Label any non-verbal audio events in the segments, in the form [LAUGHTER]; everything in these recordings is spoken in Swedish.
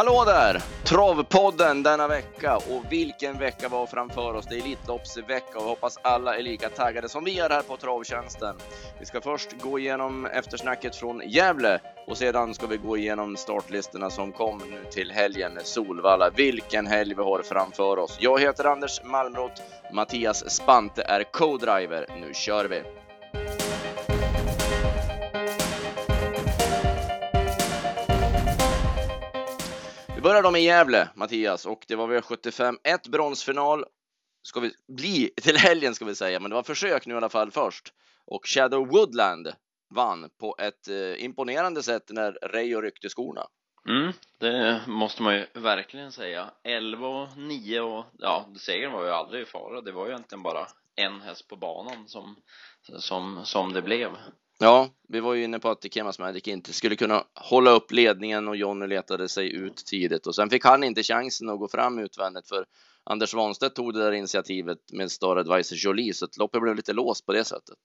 Hallå där! Travpodden denna vecka och vilken vecka vi har framför oss. Det är Elitloppsvecka och vi hoppas alla är lika taggade som vi är här på Travtjänsten. Vi ska först gå igenom eftersnacket från Gävle och sedan ska vi gå igenom startlistorna som kom nu till helgen Solvalla. Vilken helg vi har framför oss. Jag heter Anders Malmroth. Mattias Spante är co-driver. Nu kör vi! Vi börjar då med Gävle, Mattias, och det var V75 1 bronsfinal. Ska vi bli till helgen ska vi säga, men det var försök nu i alla fall först. Och Shadow Woodland vann på ett eh, imponerande sätt när Reijo ryckte skorna. Mm, det måste man ju verkligen säga. 11 och 9 och ja, segern var ju aldrig i fara. Det var ju egentligen bara en häst på banan som, som, som det blev. Ja, vi var ju inne på att Kemas Magic inte skulle kunna hålla upp ledningen och Jonny letade sig ut tidigt och sen fick han inte chansen att gå fram utvändigt för Anders Svanstedt tog det där initiativet med Star Advisor Jolie så att loppet blev lite låst på det sättet.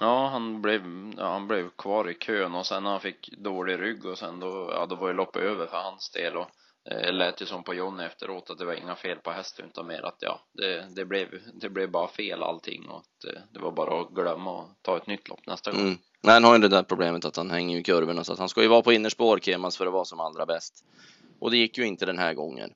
Ja, han blev, ja, han blev kvar i kön och sen när han fick dålig rygg och sen då, ja, då var ju loppet över för hans del och eh, lät ju som på Jonny efteråt att det var inga fel på hästen utan mer att ja, det, det blev, det blev bara fel allting och att eh, det var bara att glömma och ta ett nytt lopp nästa gång. Mm. Nej, han har ju det där problemet att han hänger i kurvorna så att han ska ju vara på innerspår Kemas för att vara som allra bäst. Och det gick ju inte den här gången.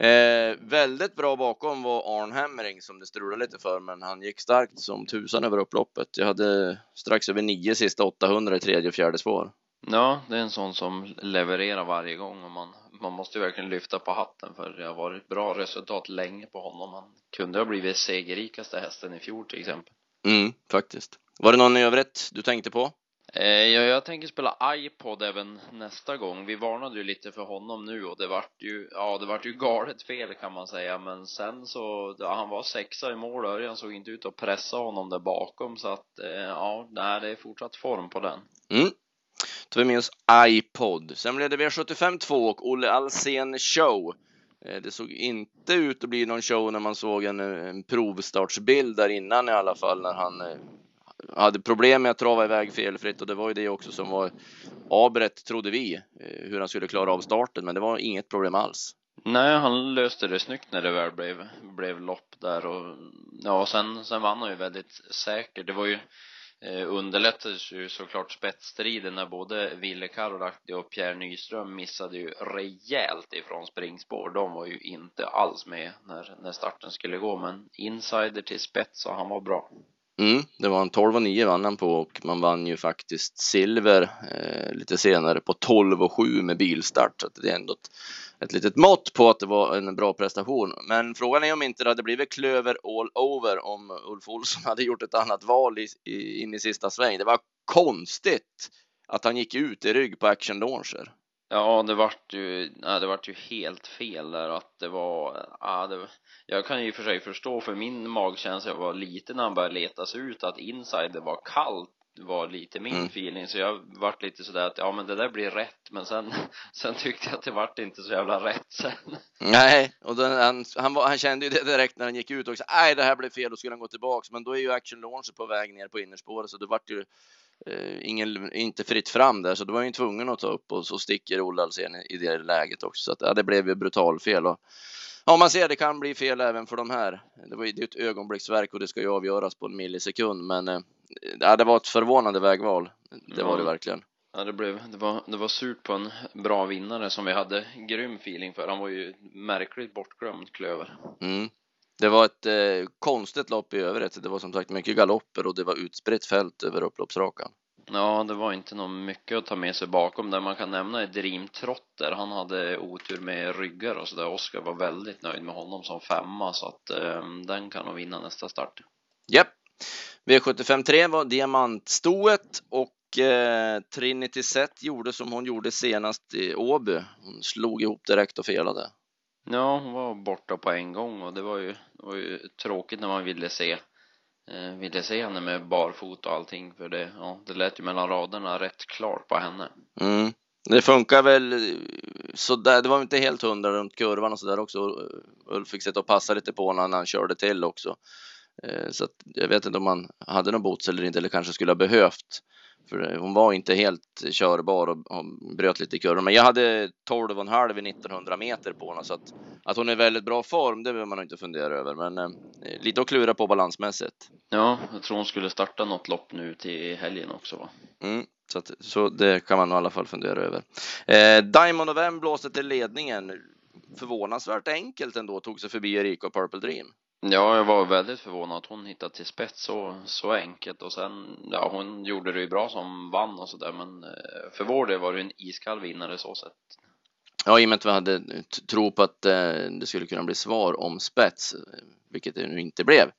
Eh, väldigt bra bakom var Arn Hammering som det strulade lite för, men han gick starkt som tusan över upploppet. Jag hade strax över nio sista 800 i tredje och fjärde spår. Ja, det är en sån som levererar varje gång och man, man måste ju verkligen lyfta på hatten för det har varit bra resultat länge på honom. Han kunde ha blivit segerrikaste hästen i fjol till exempel. Mm, faktiskt. Var det någon i övrigt du tänkte på? Eh, ja, jag tänker spela iPod även nästa gång. Vi varnade ju lite för honom nu och det vart ju, ja, det vart ju galet fel kan man säga. Men sen så, ja, han var sexa i mål, Örjan såg inte ut att pressa honom där bakom så att, eh, ja, nej, det är fortsatt form på den. Mm. Tar vi med oss iPod. Sen blev det V75 2 och Olle Alsen show. Eh, det såg inte ut att bli någon show när man såg en, en provstartsbild där innan i alla fall när han eh, hade problem med att trava iväg felfritt och det var ju det också som var abret trodde vi eh, hur han skulle klara av starten men det var inget problem alls. Nej, han löste det snyggt när det väl blev, blev lopp där och ja, sen, sen vann han ju väldigt säkert. Det var ju Eh, underlättades ju såklart spetsstriden när både Ville Karolahti och Pierre Nyström missade ju rejält ifrån springspår. De var ju inte alls med när, när starten skulle gå men insider till spets och han var bra. Mm, det var en 12 och 9 vann han på och man vann ju faktiskt silver eh, lite senare på 12 och 7 med bilstart. Så det är ändå ett, ett litet mått på att det var en bra prestation. Men frågan är om inte det hade blivit klöver all over om Ulf Olsson [LAUGHS] hade gjort ett annat val i, i, in i sista sväng. Det var konstigt att han gick ut i rygg på action launcher. Ja, det vart ju, ja, det vart ju helt fel där att det var, ja, det, jag kan ju för sig förstå för min magkänsla var lite när han började letas ut att inside det var kallt var lite min mm. feeling. Så jag vart lite sådär att ja men det där blir rätt. Men sen [LAUGHS] sen tyckte jag att det vart inte så jävla rätt sen. Nej och den, han, han, var, han kände ju det direkt när han gick ut också nej det här blev fel då skulle han gå tillbaks. Men då är ju action launcher på väg ner på innerspåret så det vart ju ingen, inte fritt fram där så då var han ju tvungen att ta upp och så sticker Olle Alsen i, det läget också så att ja, det blev ju brutal fel och Ja, man ser det kan bli fel även för de här. Det var ju ett ögonblicksverk och det ska ju avgöras på en millisekund, men eh, ja, det var ett förvånande vägval. Det var det verkligen. Ja, det blev, det var, det var surt på en bra vinnare som vi hade grym feeling för. Han var ju märkligt bortglömd, Klöver. Mm. Det var ett eh, konstigt lopp i övrigt. Det var som sagt mycket galopper och det var utspritt fält över upploppsrakan. Ja, det var inte något mycket att ta med sig bakom. Det man kan nämna är Dream Trotter. Han hade otur med ryggar och sådär. Oskar var väldigt nöjd med honom som femma så att eh, den kan nog vinna nästa start. Japp. Yep. V75 3 var diamantstoet och eh, Trinity Set gjorde som hon gjorde senast i Åby. Hon slog ihop direkt och felade. Ja, hon var borta på en gång och det var ju, det var ju tråkigt när man ville se eh, ville se henne med barfot och allting för det, ja, det lät ju mellan raderna rätt klart på henne. Mm. Det funkar väl eh, så där. Det var inte helt hundra runt kurvan och så där också. Eh, Ulf fick sitta och passa lite på honom när han körde till också. Eh, så att jag vet inte om man hade någon bots eller inte eller kanske skulle ha behövt. För hon var inte helt körbar och, och bröt lite i kurvan. Men jag hade 12,5 vid 1900 meter på henne så att, att hon är i väldigt bra form, det behöver man inte fundera över. Men eh, lite att klura på balansmässigt. Ja, jag tror hon skulle starta något lopp nu till helgen också va? Mm, så, att, så det kan man i alla fall fundera över. Eh, Diamond of M blåste till ledningen. Förvånansvärt enkelt ändå, tog sig förbi Erika och Purple Dream. Ja, jag var väldigt förvånad att hon hittade till spets så, så enkelt och sen, ja hon gjorde det ju bra som vann och sådär men eh, för vår del var det en iskall vinnare så sett. Ja, i och med att vi hade tro på att eh, det skulle kunna bli svar om spets, vilket det nu inte blev.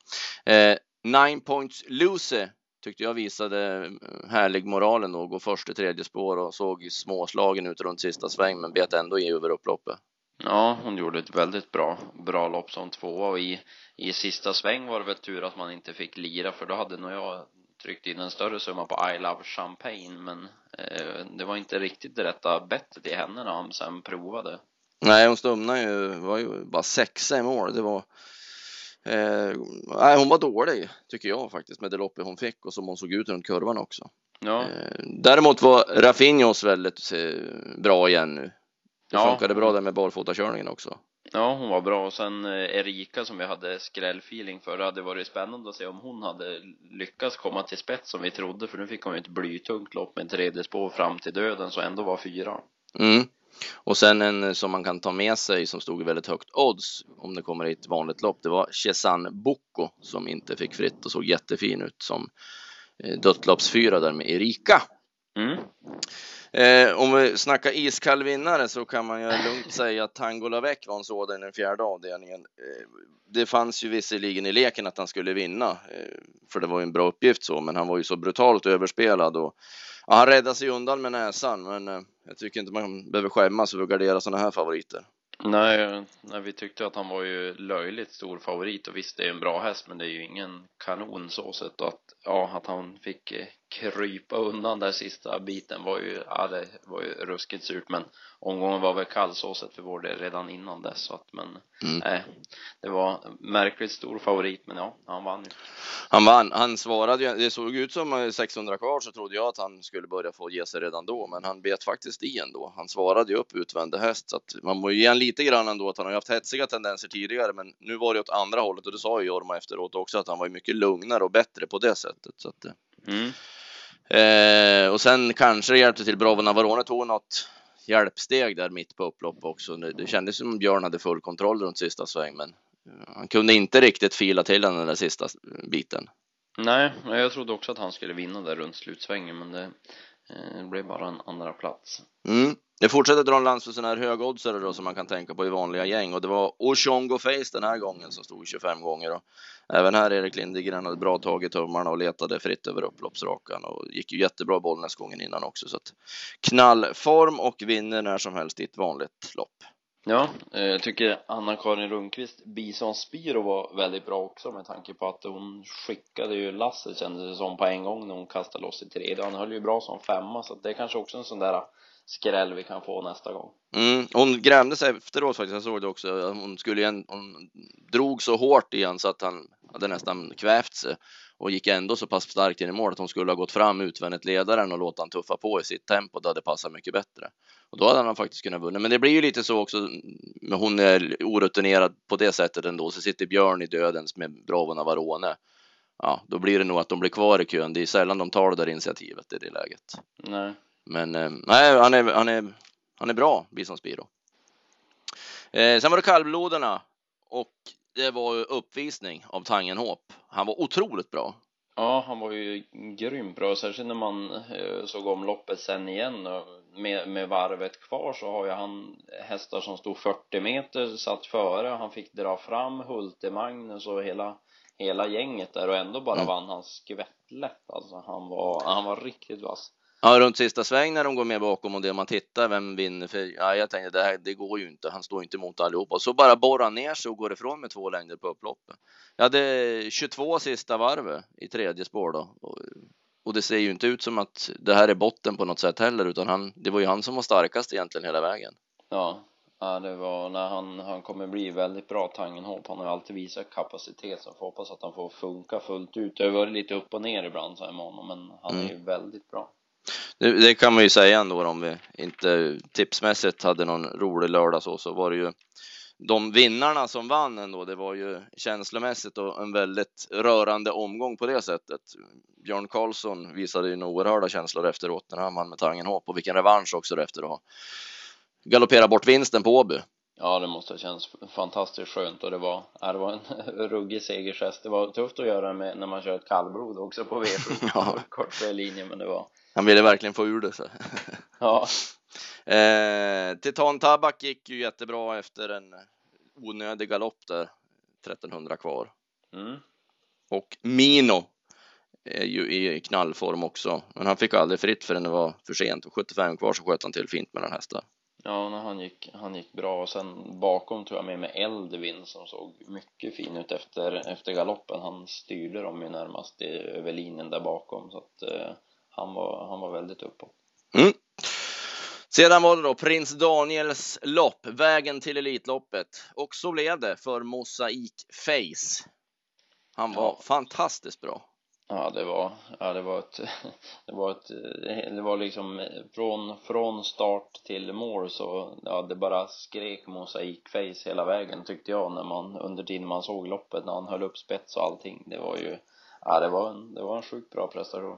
Eh, Nine Points Lucy tyckte jag visade eh, härlig moralen och gå först i tredje spår och såg småslagen ut runt sista sväng men bet ändå i över upploppet. Ja, hon gjorde ett väldigt bra, bra lopp som tvåa och i, i sista sväng var det väl tur att man inte fick lira för då hade nog jag tryckt in en större summa på I Love Champagne men eh, det var inte riktigt det rätta bettet i henne när han sen provade. Nej, hon stumnade ju, var ju bara sexa i mål. Det var Eh, nej, hon var dålig tycker jag faktiskt med det loppet hon fick och som hon såg ut runt kurvan också. Ja. Eh, däremot var Raffinhos väldigt eh, bra igen nu. Det ja. funkade bra där med barfotakörningen också. Ja, hon var bra och sen eh, Erika som vi hade skrällfeeling för. Det hade varit spännande att se om hon hade lyckats komma till spets som vi trodde för nu fick hon ju ett blytungt lopp med tredje spår fram till döden så ändå var fyra. Mm. Och sen en som man kan ta med sig som stod i väldigt högt odds om det kommer i ett vanligt lopp. Det var Chesan Boko som inte fick fritt och såg jättefin ut som eh, dödsloppsfyra där med Erika. Mm. Eh, om vi snackar iskall vinnare så kan man ju lugnt säga att Tango Lavec var en sådan i den fjärde avdelningen. Eh, det fanns ju visserligen i leken att han skulle vinna, eh, för det var ju en bra uppgift så, men han var ju så brutalt överspelad och ja, han räddade sig undan med näsan. Men eh, jag tycker inte man behöver skämmas över att gardera sådana här favoriter. Nej, nej, vi tyckte att han var ju löjligt stor favorit och visst det är en bra häst men det är ju ingen kanon så sett att ja, att han fick eh, krypa undan där sista biten var ju, ja det var ju ruskigt surt men omgången var väl kallsåset för vår del redan innan dess så att men mm. nej det var märkligt stor favorit men ja han vann ju han vann han svarade ju det såg ut som 600 kvar så trodde jag att han skulle börja få ge sig redan då men han bet faktiskt i ändå han svarade ju upp utvände häst så att man må ju ge han lite grann ändå att han har ju haft hetsiga tendenser tidigare men nu var det åt andra hållet och det sa ju Jorma efteråt också att han var mycket lugnare och bättre på det sättet så att mm. Eh, och sen kanske det hjälpte till. Bravo Navarone tog något hjälpsteg där mitt på upplopp också. Det, det kändes som Björn hade full kontroll runt sista sväng, men eh, han kunde inte riktigt fila till den där sista biten. Nej, jag trodde också att han skulle vinna där runt slutsvängen, men det, eh, det blev bara en andra plats. Mm. Det fortsätter dra en lans för sådana här högoddsare då som man kan tänka på i vanliga gäng. Och det var Oshongo Face den här gången som stod 25 gånger. Och även här Erik Lindegren hade bra tag i tummarna och letade fritt över upploppsrakan och gick ju jättebra Bollnäs gången innan också. Så att knallform och vinner när som helst i ett vanligt lopp. Ja, eh, jag tycker Anna-Karin Rundqvist Bison Spiro var väldigt bra också med tanke på att hon skickade ju lasset kändes det som på en gång när hon kastade loss i tredje. Han höll ju bra som femma så det är kanske också en sån där skräll vi kan få nästa gång. Mm, hon grämde sig efteråt faktiskt, jag såg det också. Hon skulle igen, hon drog så hårt igen så att han hade nästan kvävt sig och gick ändå så pass starkt in i mål att hon skulle ha gått fram utvändigt ledaren och låta han tuffa på i sitt tempo. Det hade passat mycket bättre och då hade han faktiskt kunnat vinna. Men det blir ju lite så också. Men hon är orutinerad på det sättet ändå. Så sitter Björn i dödens med Bravo Navarone. Ja, då blir det nog att de blir kvar i kön. Det är sällan de tar det där initiativet i det läget. Nej. Men eh, nej, han är, han är, han är bra, Bison Spiro. Eh, sen var det kallbloderna och det var uppvisning av Tangenhop. Han var otroligt bra. Ja, han var ju grym bra, särskilt när man eh, såg om loppet sen igen och med, med varvet kvar så har ju han hästar som stod 40 meter satt före han fick dra fram Hulte Magnus och hela hela gänget där och ändå bara mm. vann han skvättlätt alltså han var, han var riktigt vass Ja, runt sista sväng när de går med bakom och det man tittar, vem vinner? För ja, jag tänkte det här, det går ju inte. Han står inte emot allihopa. Så bara borrar ner sig och går ifrån med två längder på upploppet. Jag hade 22 sista varvet i tredje spår då. Och, och, det ser ju inte ut som att det här är botten på något sätt heller, utan han, det var ju han som var starkast egentligen hela vägen. Ja, Ja, det var när han, han kommer bli väldigt bra Tangenhop. Han har ju alltid visat kapacitet så får hoppas att han får funka fullt ut. Det har varit lite upp och ner ibland så här med honom, men han är ju Mm. väldigt bra. Det, det kan man ju säga ändå om vi inte tipsmässigt hade någon rolig lördag så, så var det ju de vinnarna som vann ändå. Det var ju känslomässigt och en väldigt rörande omgång på det sättet. Björn Karlsson visade ju oerhörda känslor efteråt när han vann med Tangenhop och vilken revansch också efter att ha galopperat bort vinsten på Åby. Ja, det måste ha känts fantastiskt skönt och det var, det var en [LAUGHS] ruggig segergest. Det var tufft att göra med när man kör ett kallblod också på V7. [LAUGHS] Ja. Kort linje, men det var, Han ville verkligen få ur det. Så. ja, [LAUGHS] Eh, Titan Tabak gick ju jättebra efter en onödig galopp där, 1300 kvar. mm. Och Mino är ju i knallform också, men han fick aldrig fritt förrän det var för sent. Och 75 kvar så sköt han till fint mellan hästar. Ja, när han gick, han gick bra och sen bakom tror jag med med Eldvin som såg mycket fin ut efter, efter galoppen. Han styrde dem ju närmast över linjen där bakom så att eh, han var, han var väldigt uppåt. Mm. Sedan var det då Prins Daniels lopp, vägen till Elitloppet. Och så blev det för Mosaik Face. Han var Ja. fantastiskt bra. Ja, det var, ja, det var ett, [LAUGHS] det var ett, det var liksom från, från start till mål så, ja, det bara skrek mosaikface hela vägen tyckte jag när man, under tiden man såg loppet, när han höll upp spets och allting. Det var ju, ja, det var en, det var en sjukt bra prestation.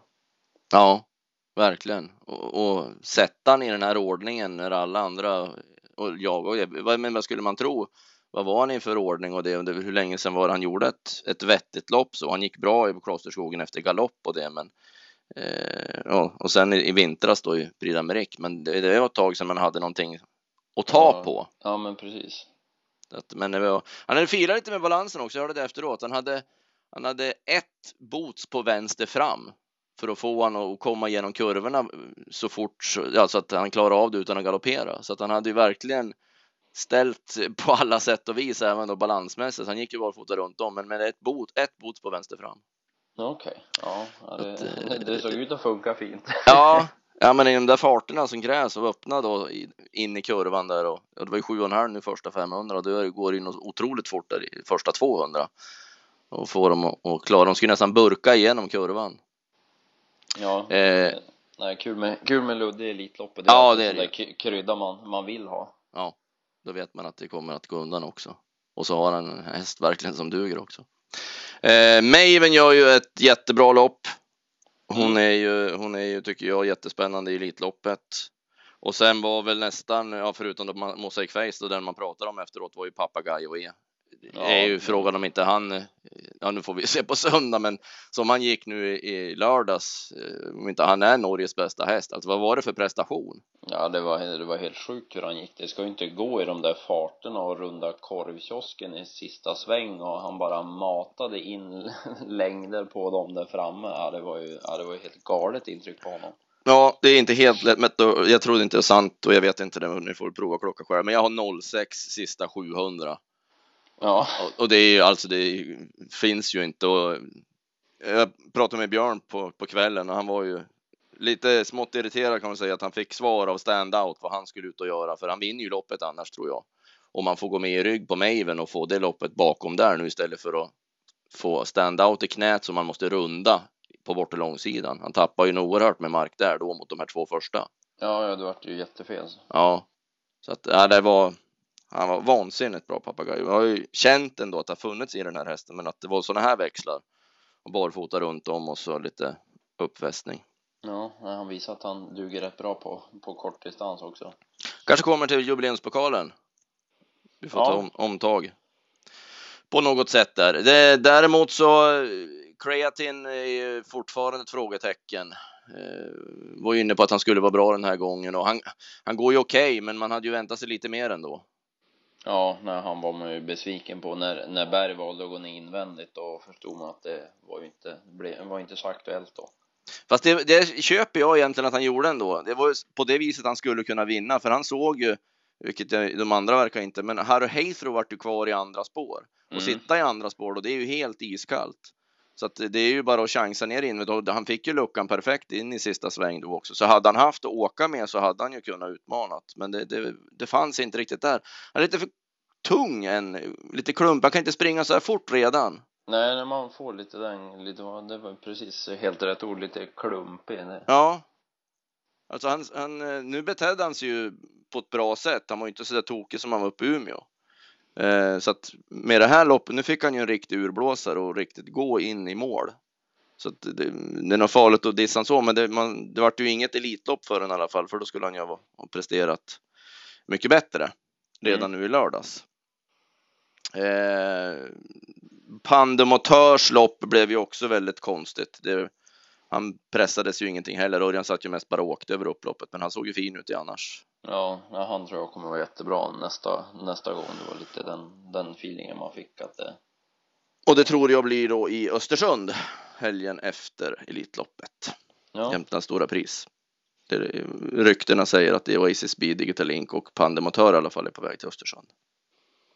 Ja, verkligen. Och, och sätta han i den här ordningen när alla andra och jag och vad, men vad skulle man tro? Vad var han i för ordning och det, hur länge sedan var det han gjorde ett, ett vettigt lopp så han gick bra i Klosterskogen efter galopp och det men eh, ja, och sen i, i vintras då i Prix d'Amérique men det, det var ett tag sedan man hade någonting att ta Ja. på. Ja, men precis. Att, men var, han hade filat lite med balansen också, jag hörde det efteråt. Han hade, han hade ett boots på vänster fram för att få honom att komma igenom kurvorna så fort så, ja, så att han klarar av det utan att galoppera. Så att han hade ju verkligen ställt [LAUGHS] på alla sätt och vis, även då balansmässigt. Han gick ju barfota runt om, men med ett boot, ett boots på vänster fram. Okej, ja, ja det, Att, eh, det såg ut att funka fint. [LAUGHS] Ja, [LAUGHS] ja, men i de där farterna som krävs och öppna då in i kurvan där och, och det var ju 7,5 nu första 500 och då går det ju otroligt fort där i första 200 och få dem att klara. De skulle nästan burka igenom kurvan. Ja, Eh. nej, kul med, kul med Ludde i Elitloppet. Ja, det är sån det. där ky- krydda man, man vill ha. Ja, då vet man att det kommer att gå undan också. Och så har han en häst verkligen som duger också. Eh, Maven gör ju ett jättebra lopp. Hon Mm. är ju, hon är ju, tycker jag, jättespännande i Elitloppet. Och sen var väl nästan, ja, förutom Mosaic Face, då den man pratar om efteråt var ju Papagayo E. Ja, är ju frågan om inte han, ja nu får vi se på söndag, men som han gick nu i, lördags, eh, om inte han är Norges bästa häst. Alltså vad var det för prestation? Ja, det var, det var helt sjukt hur han gick. Det ska ju inte gå i de där farterna och runda korvkiosken i sista sväng och han bara matade in [LAUGHS] längder på dem där framme. Ja, det var ju, ja, det var ju helt galet intryck på honom. Ja, det är inte helt lätt, men jag tror inte det är sant och jag vet inte det, ni får prova klocka själv, men jag har 06 sista 700 Ja, och, och det är ju alltså, det finns ju inte och jag pratade med Björn på, på kvällen och han var ju lite smått irriterad kan man säga att han fick svar av standout vad han skulle ut och göra för han vinner ju loppet annars tror jag. Om man får gå med i rygg på Maven och få det loppet bakom där nu istället för att få standout i knät som man måste runda på bort och långsidan. Han tappar ju nog oerhört med mark där då mot de här två första. ja, ja det vart ju jättefel. Ja, så att ja, det var. Han var vansinnigt bra papagayo. Jag har ju känt ändå att det har funnits i den här hästen, men att det var sådana här växlar och barfota runt om och så lite uppvästning. Ja, han visar att han duger rätt bra på, på kort distans också. Kanske kommer till jubileumspokalen. Vi får Ja. ta om, omtag på något sätt där. Det, däremot så eh, kreatin är fortfarande ett frågetecken. Eh, var ju inne på att han skulle vara bra den här gången och han, han går ju okej, men man hade ju väntat sig lite mer ändå. Ja, nej, han var man ju besviken på när, när Berg valde att gå ner invändigt och förstod man att det var ju inte, det var inte så aktuellt då. Fast det, det köper jag egentligen att han gjorde ändå. Det var på det viset han skulle kunna vinna, för han såg ju, vilket de andra verkar inte, men Harry Heathrow vart ju kvar i andra spår. Och Mm. sitta i andra spår då, det är ju helt iskallt. Så att det är ju bara att chansa ner invändigt. Han fick ju luckan perfekt in i sista sväng då också. Så hade han haft att åka med så hade han ju kunnat utmanat. Men det, det, det fanns inte riktigt där. Han är lite för tung än, lite klump. Han kan inte springa så här fort redan. Nej, när man får lite den, lite, det var precis helt rätt ord, lite klumpig. Ja. Alltså han, han, nu betedde han sig ju på ett bra sätt. Han var ju inte så där tokig som han var uppe i Umeå. Eh, så att med det här loppet, nu fick han ju en riktig urblåsare och riktigt gå in i mål. Så att det, det är nog farligt att dissa så, men det, man, det vart ju inget elitlopp för honom i alla fall, för då skulle han ju ha presterat mycket bättre redan mm. nu i lördags. Eh, Pandemotörs lopp blev ju också väldigt konstigt. Det, han pressades ju ingenting heller. Örjan satt ju mest bara och åkte över upploppet, men han såg ju fin ut i annars. Ja, han tror jag kommer vara jättebra nästa, nästa gång. Det var lite den, den feelingen man fick att det... Och det tror jag blir då i Östersund helgen efter Elitloppet. Ja. Jämtlands stora pris. Det, ryktena säger att det är Oasis Speed, Digital Link och Pandemotör i alla fall är på väg till Östersund.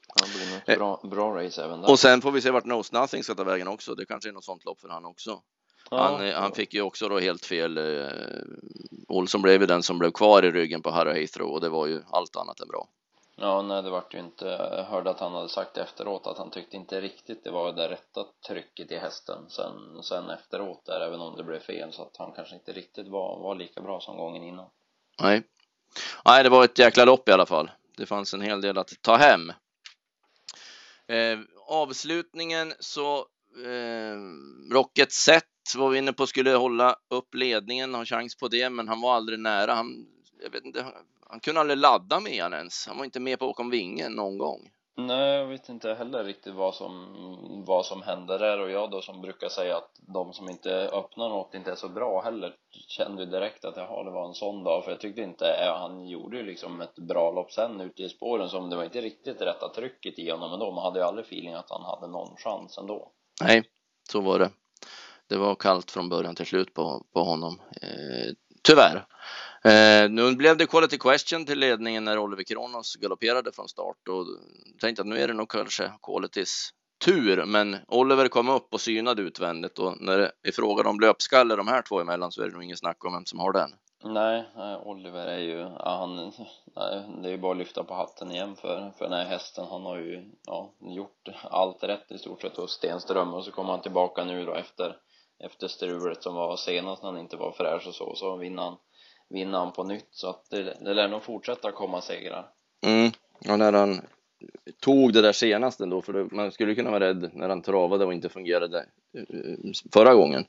Ja, det blir ett bra, bra race även där. Och sen får vi se vart Nose Nothing ska ta vägen också. Det kanske är något sånt lopp för han också. Ja, han, ja. han fick ju också då helt fel. Eh, Olsson blev ju den som blev kvar i ryggen på Harry Heathrow och det var ju allt annat än bra. Ja, nej, det vart ju inte. Jag hörde att han hade sagt efteråt att han tyckte inte riktigt det var det rätta trycket i hästen sen, sen efteråt där, även om det blev fel så att han kanske inte riktigt var, var lika bra som gången innan. Nej, nej, det var ett jäkla lopp i alla fall. Det fanns en hel del att ta hem. Eh, avslutningen så eh, Rocket Set var vi inne på skulle hålla upp ledningen, ha chans på det, men han var aldrig nära. Han, jag vet inte, han kunde aldrig ladda med han ens. Han var inte med på bakom vingen någon gång. Nej, jag vet inte heller riktigt vad som, vad som hände där och jag då som brukar säga att de som inte öppnar något inte är så bra heller kände direkt att jaha, det var en sån dag för jag tyckte inte, han gjorde ju liksom ett bra lopp sen ute i spåren som det var inte riktigt rätta trycket i honom ändå, man hade ju aldrig feeling att han hade någon chans ändå. Nej, så var det. Det var kallt från början till slut på, på honom. Eh, tyvärr. Eh, nu blev det quality question till ledningen när Oliver Kronos galopperade från start och tänkte att nu är det nog kanske qualitys tur, men Oliver kom upp och synade utvändigt och när det är frågan om löpskalle de här två emellan så är det nog ingen snack om vem som har den. Nej, Oliver är ju, ja, han, nej, det är ju bara att lyfta på hatten igen för, för den här hästen. Han har ju, ja, gjort allt rätt i stort sett hos Stenström och så kommer han tillbaka nu då efter, efter strulet som var senast när han inte var fräsch och så, så vinner han vinna han på nytt så att det, det lär nog fortsätta komma segrar. Mm, och när han tog det där senast ändå, för det, man skulle kunna vara rädd när han travade och inte fungerade eh, förra gången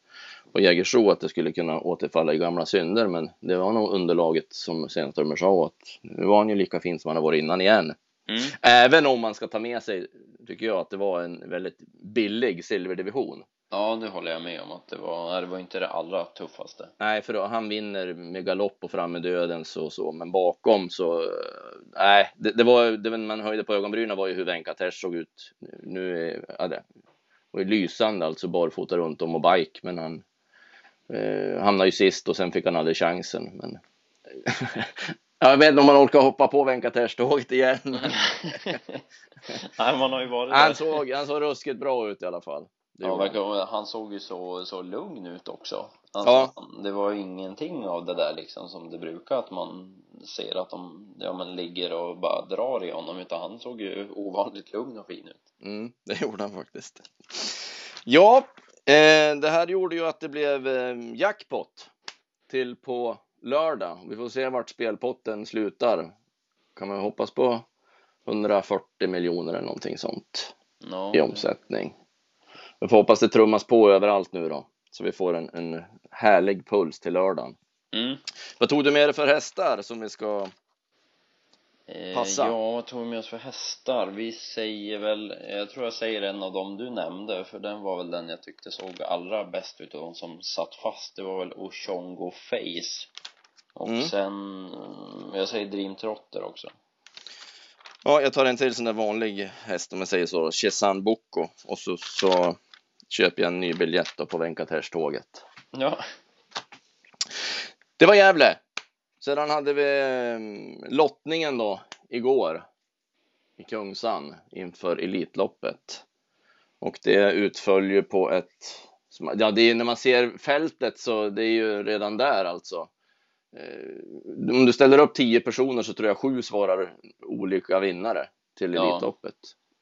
på Jägersro att det skulle kunna återfalla i gamla synder, men det var nog underlaget som Stenströmer sa att nu var han ju lika fin som han har varit innan igen. Mm. Även om man ska ta med sig, tycker jag, att det var en väldigt billig silverdivision. Ja, det håller jag med om att det var. Det var inte det allra tuffaste. Nej, för då, han vinner med galopp och fram med döden så så, men bakom så. Nej, det, det var det man höjde på ögonbrynen var ju hur Venkatesh såg ut. Nu är ja, det var ju lysande alltså barfota runt om och bike, men han eh, hamnade ju sist och sen fick han aldrig chansen. Men [LAUGHS] jag vet inte om man orkar hoppa på Venkatesh-tåget igen. [LAUGHS] Nej, man har ju varit han såg, han såg ruskigt bra ut i alla fall. Ja, verkar, han såg ju så, så lugn ut också. Alltså, ja. Det var ingenting av det där liksom som det brukar att man ser att de, ja men ligger och bara drar i honom utan han såg ju ovanligt lugn och fin ut. Mm, det [LAUGHS] gjorde han faktiskt. Ja, eh, det här gjorde ju att det blev eh, jackpot till på lördag. Vi får se vart spelpotten slutar. Kan man hoppas på 140 miljoner eller någonting sånt no. i omsättning. Vi får hoppas det trummas på överallt nu då, så vi får en, en härlig puls till lördagen. Mm. Vad tog du med dig för hästar som vi ska eh, passa? Eh, ja, vad tog vi med oss för hästar? Vi säger väl, jag tror jag säger en av dem du nämnde, för den var väl den jag tyckte såg allra bäst ut av de som satt fast. Det var väl Oshongo Face. Och mm. sen, jag säger Dream Trotter också. Ja, jag tar en till sån där vanlig häst om jag säger så, Chesan Boko och så, så köper jag en ny biljett på Venkatesh-tåget. Ja. Det var Gävle. Sedan hade vi mm, lottningen då igår i Kungsan inför Elitloppet. Och det utföll ju på ett Ja, det är, när man ser fältet så det är ju redan där alltså. Eh, om du ställer upp tio personer så tror jag sju svarar olika vinnare till Elitloppet. Ja.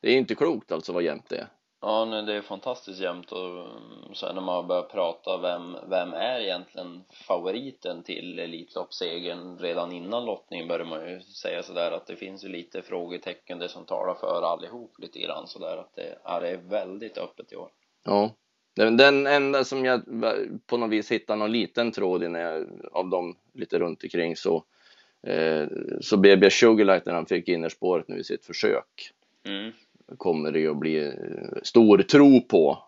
Det är inte klokt alltså vad jämnt det är. Ja, nej, det är fantastiskt jämnt och mm, sen när man börjar prata vem, vem är egentligen favoriten till Elitloppssegern redan innan lottningen börjar man ju säga sådär att det finns ju lite frågetecken det som talar för allihop lite grann sådär att det, ja, det är väldigt öppet i år. Ja, den enda som jag på något vis hittar någon liten tråd i när jag, av dem lite runt omkring så eh, så BB Sugarlight när han fick innerspåret nu i sitt försök mm kommer det ju att bli eh, stor tro på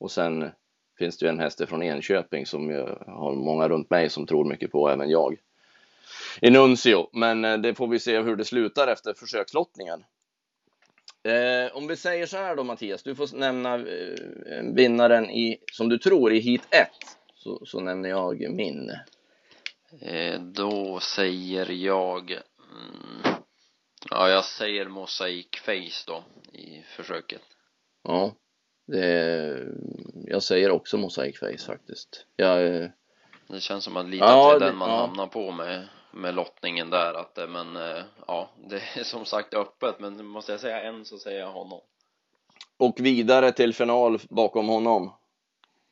och sen finns det ju en häst från Enköping som jag har många runt mig som tror mycket på, även jag. Enuncio, men eh, det får vi se hur det slutar efter försökslottningen. Eh, om vi säger så här då Mattias, du får nämna eh, vinnaren i, som du tror, i hit 1. Så, så nämner jag min. Eh, då säger jag, mm, ja jag säger Mosaic Face då i försöket. Ja, det, jag säger också Mosaic Face faktiskt. Jag, eh, det känns som att lite ja, är den man ja. hamnar på med med lottningen där att eh, men eh, ja [LAUGHS] det är som sagt öppet men måste jag säga en så säger jag honom och vidare till final bakom honom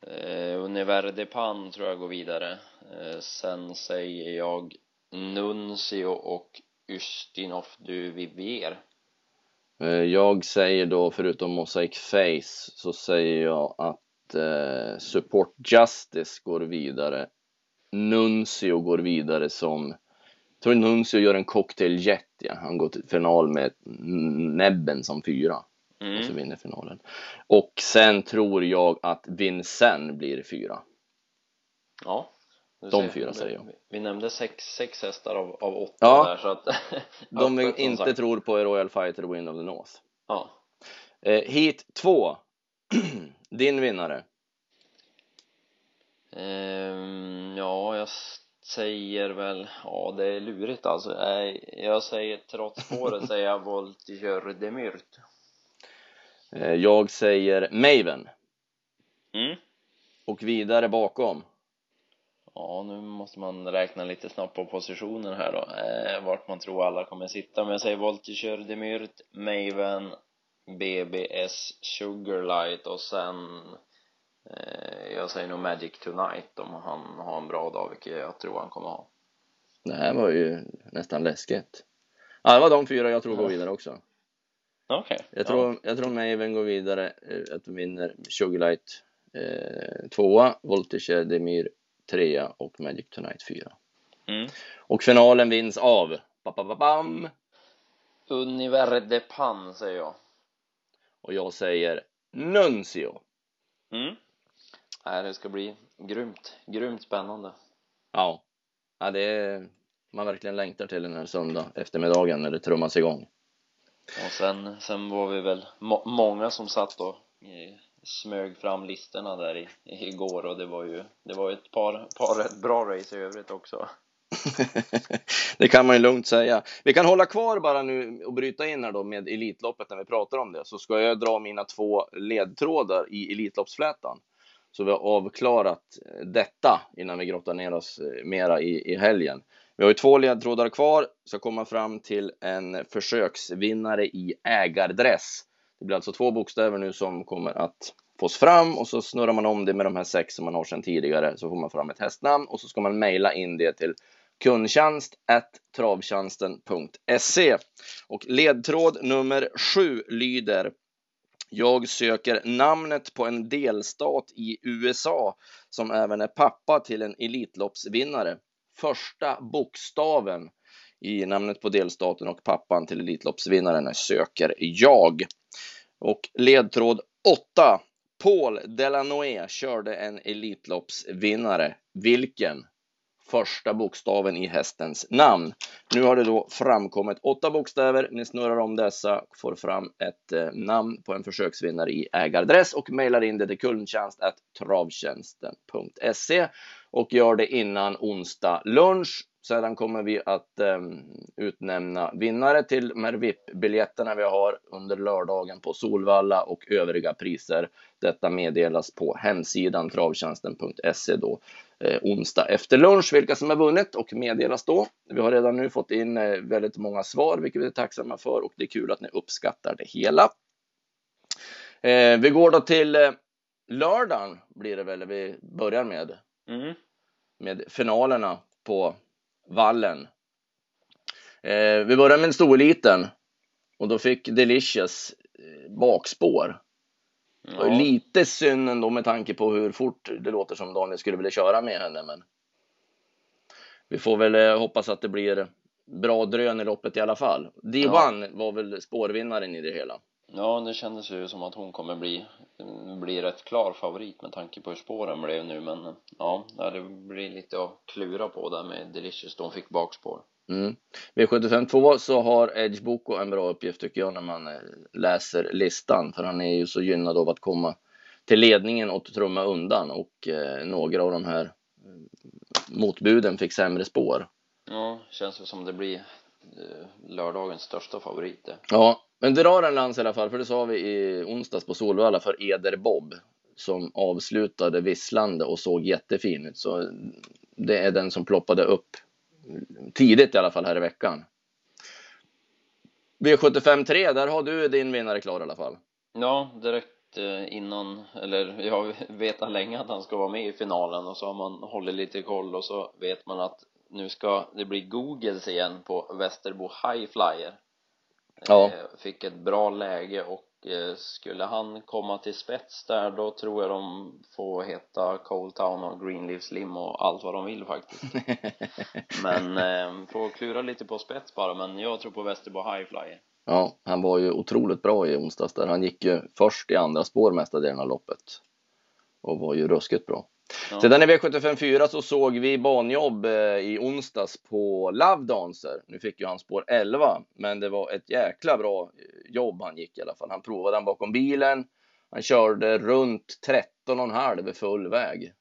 eh, Univerde Pan tror jag går vidare eh, sen säger jag Nuncio och Ustinov du Vivier eh, jag säger då förutom Mosaic Face så säger jag att eh, Support Justice går vidare Nuncio går vidare som tror Nuncio gör en cocktail jet, ja. Han går till final med näbben som fyra. Mm. Och så vinner finalen. Och sen tror jag att Vincent blir fyra. Ja. De fyra säger jag. Vi nämnde sex, sex hästar av, av åtta ja. där så att [LAUGHS] De [LAUGHS] vi inte sagt. tror på Royal Fighter Wind of the North. Ja. Eh, hit två. [CLEARS THROAT] Din vinnare. Um, ja, jag säger väl, ja det är lurigt alltså. Jag säger trots spåret [LAUGHS] säger jag Voltigeur de Myrt. Eh, jag säger Maven. Mm. Och vidare bakom. Ja, nu måste man räkna lite snabbt på positionen här då, eh, vart man tror alla kommer sitta. Men jag säger Voltigeur de Myrt, Maven, BBS Sugarlight och sen Eh, jag säger nog Magic Tonight om han har en bra dag, vilket jag tror han kommer ha. Det här var ju nästan läskigt. Ja, det var de fyra jag tror går vidare också. Okej. Okay. Jag tror, ja. jag tror Maven går vidare, eh, att de vinner Sugarlight eh, tvåa, Voltige Demir trea och Magic Tonight fyra. Mm. Och finalen vinns av, bam, Univer de Pan säger jag. Och jag säger Nuncio. Mm. Nej, det ska bli grymt, grymt spännande. Ja, ja det är man verkligen längtar till den här söndag eftermiddagen när det trummas igång. Och sen, sen var vi väl må många som satt och eh, smög fram listorna där i, igår och det var ju, det var ett par, par rätt bra race i övrigt också. [LAUGHS] det kan man ju lugnt säga. Vi kan hålla kvar bara nu och bryta in här då med Elitloppet när vi pratar om det, så ska jag dra mina två ledtrådar i Elitloppsflätan. Så vi har avklarat detta innan vi grottar ner oss eh, mera i, i helgen. Vi har ju två ledtrådar kvar, ska komma fram till en försöksvinnare i ägardress. Det blir alltså två bokstäver nu som kommer att fås fram och så snurrar man om det med de här sex som man har sedan tidigare så får man fram ett hästnamn och så ska man mejla in det till kundtjänst travtjänsten.se och ledtråd nummer sju lyder jag söker namnet på en delstat i USA som även är pappa till en Elitloppsvinnare. Första bokstaven i namnet på delstaten och pappan till Elitloppsvinnaren söker jag. Och ledtråd 8. Paul Delanoé körde en Elitloppsvinnare. Vilken? första bokstaven i hästens namn. Nu har det då framkommit åtta bokstäver. Ni snurrar om dessa, får fram ett eh, namn på en försöksvinnare i ägardress och mejlar in det till kundtjänst travtjänsten.se och gör det innan onsdag lunch sedan kommer vi att eh, utnämna vinnare till de här VIP-biljetterna vi har under lördagen på Solvalla och övriga priser. Detta meddelas på hemsidan travtjänsten.se då eh, onsdag efter lunch vilka som har vunnit och meddelas då. Vi har redan nu fått in eh, väldigt många svar, vilket vi är tacksamma för och det är kul att ni uppskattar det hela. Eh, vi går då till eh, lördagen blir det väl vi börjar med. Mm. Med finalerna på vallen. Eh, vi börjar med en storliten och då fick Delicious eh, bakspår. Ja. lite synd ändå med tanke på hur fort det låter som Daniel skulle vilja köra med henne. Men vi får väl eh, hoppas att det blir bra drön i loppet i alla fall. D1 var väl spårvinnaren i det hela. Ja, det kändes ju som att hon kommer bli, bli rätt klar favorit med tanke på hur spåren blev nu men ja, det blir lite att klura på där med Delicious då hon fick bakspår. Mm. V75 2 så har Edge Boko en bra uppgift tycker jag när man eh, läser listan för han är ju så gynnad av att komma till ledningen och trumma undan och eh, några av de här eh, motbuden fick sämre spår. Ja, känns ju som det blir eh, lördagens största favorit det. Ja, men drar en lans i alla fall för det sa vi i onsdags på Solvalla för Eder Bob som avslutade visslande och såg jättefin ut så det är den som ploppade upp tidigt i alla fall här i veckan. V75 3, där har du din vinnare klar i alla fall. Ja, direkt eh, innan, eller jag vet länge att han ska vara med i finalen och så har man hållit lite koll och så vet man att nu ska det bli Googles igen på Västerbo High Flyer. Ja. Eh, Fick ett bra läge och eh, skulle han komma till spets där då tror jag de får heta Cold Town och Greenleaf Slim och allt vad de vill faktiskt. [LAUGHS] Men eh, får klura lite på spets bara men jag tror på Västerbo High Flyer. Ja, han var ju otroligt bra i onsdags där. Han gick ju först i andra spår mesta delen av loppet. Och var ju ruskigt bra. Ja. Sedan i V75 4 så såg vi banjobb eh, i onsdags på Love Dancer. Nu fick ju han spår 11, men det var ett jäkla bra eh, jobb han gick i alla fall. Han provade den bakom bilen. Han körde runt 13,5 full väg.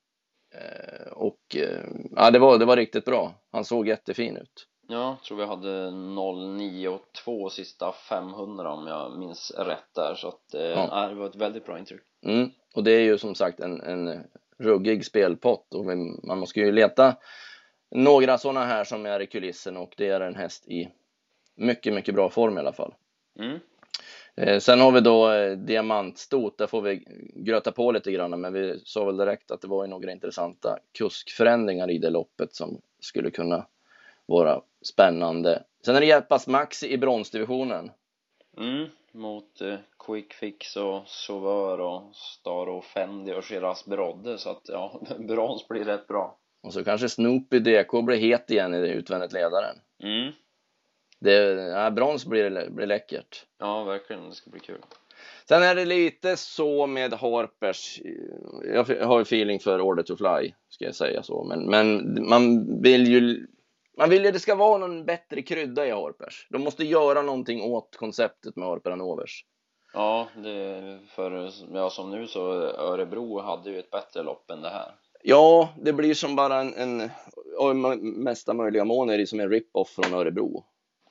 Eh, och eh, ja, det var, det var riktigt bra. Han såg jättefin ut. Ja, tror vi hade 09 och 2 sista 500 om jag minns rätt där så att eh, ja. det var ett väldigt bra intryck. Mm. Och det är ju som sagt en, en ruggig spelpott och man måste ju leta några sådana här som är i kulissen och det är en häst i mycket, mycket bra form i alla fall. Mm. Eh, sen har vi då eh, diamantstot, där får vi gröta på lite grann, men vi sa väl direkt att det var ju några intressanta kuskförändringar i det loppet som skulle kunna vara spännande. Sen är det Jeppas Maxi i bronsdivisionen. Mm. Mot eh, Quick Fix och Sauveur och Star och Fendi och Shiraz Brodde så att ja, [LAUGHS] brons blir rätt bra. Och så kanske Snoopy DK blir het igen i utvändigt ledaren. Mm. Det, ja, brons blir, blir läckert. Ja, verkligen. Det ska bli kul. Sen är det lite så med Harpers. Jag har ju feeling för Order to Fly, ska jag säga så. Men, men man vill ju man vill ju att det ska vara någon bättre krydda i Harpers. De måste göra någonting åt konceptet med Harper Hanovers. Ja, det för ja, som nu så Örebro hade ju ett bättre lopp än det här. Ja, det blir som bara en, en mesta möjliga mån är det som en rip-off från Örebro.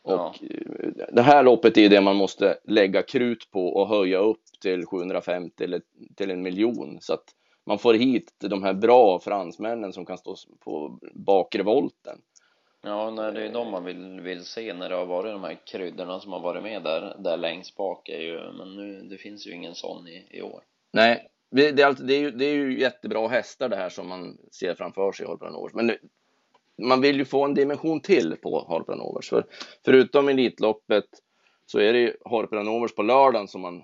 Och Ja. eh, det här loppet är det man måste lägga krut på och höja upp till 750 eller till en miljon så att man får hit de här bra fransmännen som kan stå på bakre volten. Ja, nej, det är de man vill, vill se när det har varit de här kryddorna som har varit med där, där längst bak är ju, men nu, det finns ju ingen sån i, i år. Nej, det är, alltid, det, är ju, det är ju jättebra hästar det här som man ser framför sig i Holpen Overs, Men det, man vill ju få en dimension till på Holpen Overs, För förutom Elitloppet så är det ju Holpen Overs på lördagen som man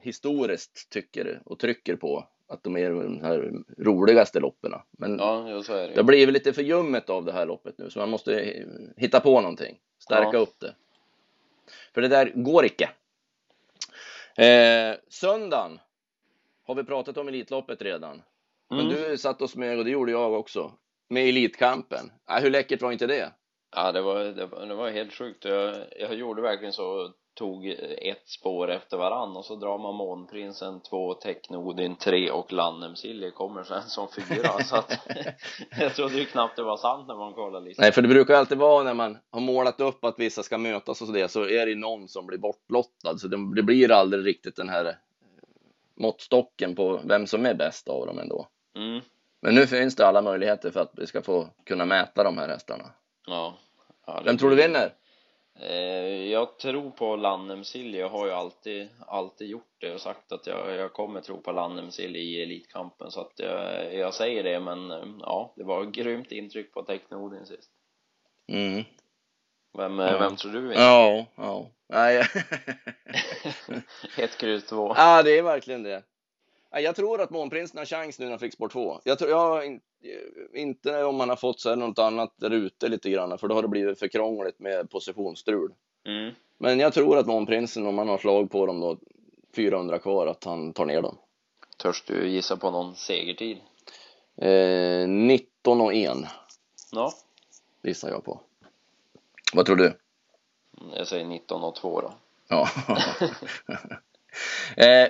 historiskt tycker och trycker på att de är de här roligaste loppen. Men Ja, så är det det blivit lite för ljummet av det här loppet nu så man måste hitta på någonting. Stärka Ja. upp det. För det där går icke. Eh, söndagen har vi pratat om Elitloppet redan. Men Mm. du satt och smög och det gjorde jag också. Med Elitkampen. Äh, hur läckert var inte det? Ja, det var, det, var- det var helt sjukt. Jag, jag gjorde verkligen så, tog ett spår efter varann och så drar man Månprinsen två, Technodin tre och Lannemsilje kommer sen som fyra så att [LAUGHS] jag trodde ju knappt det var sant när man kollade listan. Nej, för det brukar alltid vara när man har målat upp att vissa ska mötas och så det så är det någon som blir bortlottad så det, blir aldrig riktigt den här eh, måttstocken på vem som är bäst av dem ändå. Mm. Men nu finns det alla möjligheter för att vi ska få kunna mäta de här hästarna. Ja. ja Vem tror du vinner? Eh, jag tror på Lannemsilje. Jag har ju alltid, alltid gjort det och sagt att jag, jag kommer tro på Lannemsilje i Elitkampen så att jag, jag säger det men ja, det var grymt intryck på Technodin sist. Mm. Vem, Ja. vem tror du vinner? Ja, ja. Nej. [LAUGHS] [LAUGHS] Ett kryss två. ja, det är verkligen det. Jag tror att Månprinsen har chans nu när han fick spår 2. Jag tror, jag in, inte om man har fått så något annat där ute lite grann, för då har det blivit för krångligt med positionsstrul. Mm. Men jag tror att Månprinsen, om man har slag på dem då, 400 kvar, att han tar ner dem. Törs du gissa på någon segertid? Eh, 19 och 1 Ja, gissar jag på. Vad tror du? jag säger 19 och 2 då. Ja. [LAUGHS] [LAUGHS] eh,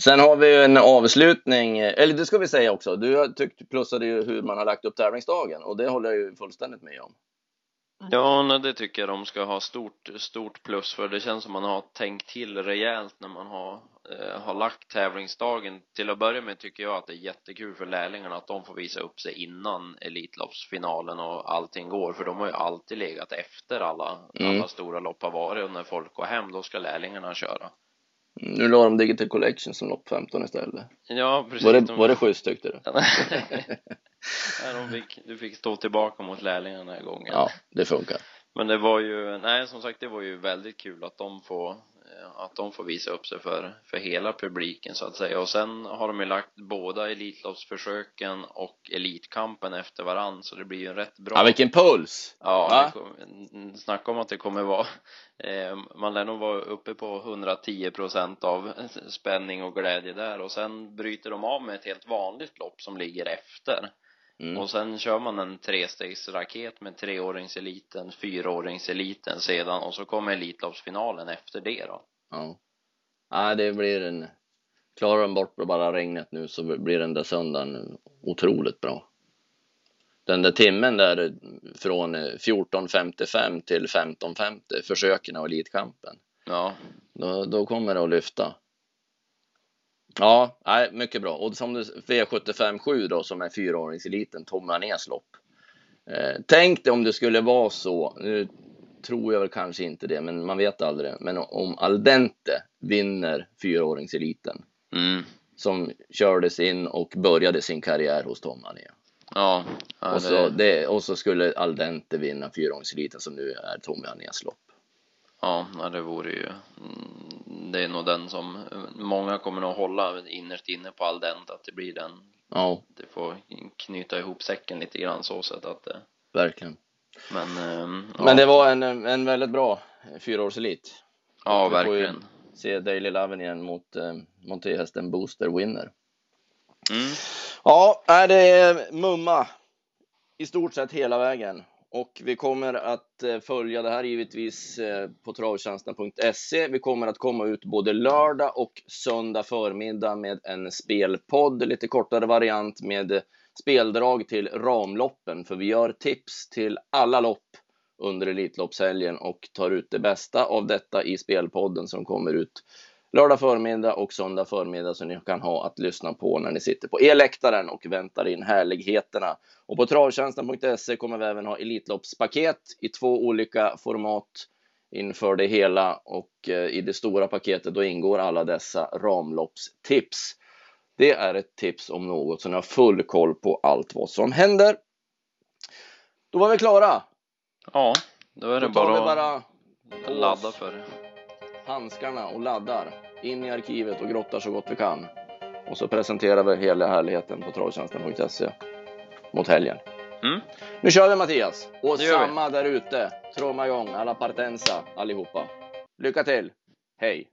sen har vi ju en avslutning, eller det ska vi säga också. Du har tyckt plussade ju hur man har lagt upp tävlingsdagen och det håller jag ju fullständigt med om. Ja, nej, det tycker jag de ska ha stort, stort plus för. Det känns som man har tänkt till rejält när man har, eh, har lagt tävlingsdagen. Till att börja med tycker jag att det är jättekul för lärlingarna att de får visa upp sig innan Elitloppsfinalen och allting går. För de har ju alltid legat efter alla, Mm. alla stora lopp har varit och när folk går hem då ska lärlingarna köra. Nu la de Digital Collection som lopp 15 istället. Ja, precis. Var det, De- var det schysst tyckte du? [LAUGHS] Nej, de fick, du fick stå tillbaka mot lärlingarna den här gången. Ja, det funkar. Men det var ju, nej som sagt det var ju väldigt kul att de får att de får visa upp sig för, för hela publiken så att säga och sen har de ju lagt båda Elitloppsförsöken och Elitkampen efter varann så det blir ju en rätt bra Ja, vilken puls! Ja, Va? det kom, snacka om att det kommer vara eh, man lär nog vara uppe på 110 procent av spänning och glädje där och sen bryter de av med ett helt vanligt lopp som ligger efter Mm. och sen kör man en trestegsraket med treåringseliten, fyraåringseliten sedan och så kommer Elitloppsfinalen efter det då. Ja. Nej, det blir en... Klarar de bort bara regnet nu så blir den där söndagen otroligt bra. Den där timmen där från eh, 14.55 till 15.50, försöken och elitkampen. Ja, Då, då kommer det att lyfta. Ja, nej, mycket bra. Och som du, V75 7 då som är fyraåringseliten, Tommy Arnés lopp. Eh, tänk dig om det skulle vara så, nu tror jag väl kanske inte det, men man vet aldrig. Men om Aldente vinner fyraåringseliten mm. som kördes in och började sin karriär hos Tom Arné. ja, ja Och, så, det, och så skulle Aldente vinna fyraåringseliten som nu är Tommy Arnés lopp. ja, ja, det vore ju mm, det är nog den som många kommer nog hålla innerst inne på all den att det blir den Ja, det får knyta ihop säcken lite grann så sätt att det verkligen. men ehm, ja, Men det var en, en väldigt bra fyraårselit. ja ju- verkligen Se Daily Loven igen mot eh, monterhästen Booster Winner. mm. Ja, det är mumma i stort sett hela vägen. Och vi kommer att eh, följa det här givetvis eh, på travtjänsten.se. Vi kommer att komma ut både lördag och söndag förmiddag med en spelpodd, lite kortare variant med speldrag till ramloppen, för vi gör tips till alla lopp under Elitloppshelgen och tar ut det bästa av detta i spelpodden som kommer ut lördag förmiddag och söndag förmiddag som ni kan ha att lyssna på när ni sitter på e-läktaren och väntar in härligheterna. Och på travtjänsten.se kommer vi även ha Elitloppspaket i två olika format inför det hela och eh, i det stora paketet då ingår alla dessa ramloppstips. Det är ett tips om något så ni har full koll på allt vad som händer. Då var vi klara. ja då är det Då bara, bara på ladda för det handskarna och laddar in i arkivet och grottar så gott vi kan. Och så presenterar vi hela härligheten på travtjänsten.se mot helgen. mm. Nu kör vi Mattias! Och samma där ute. Tromma igång alla partensa allihopa. Lycka till! Hej!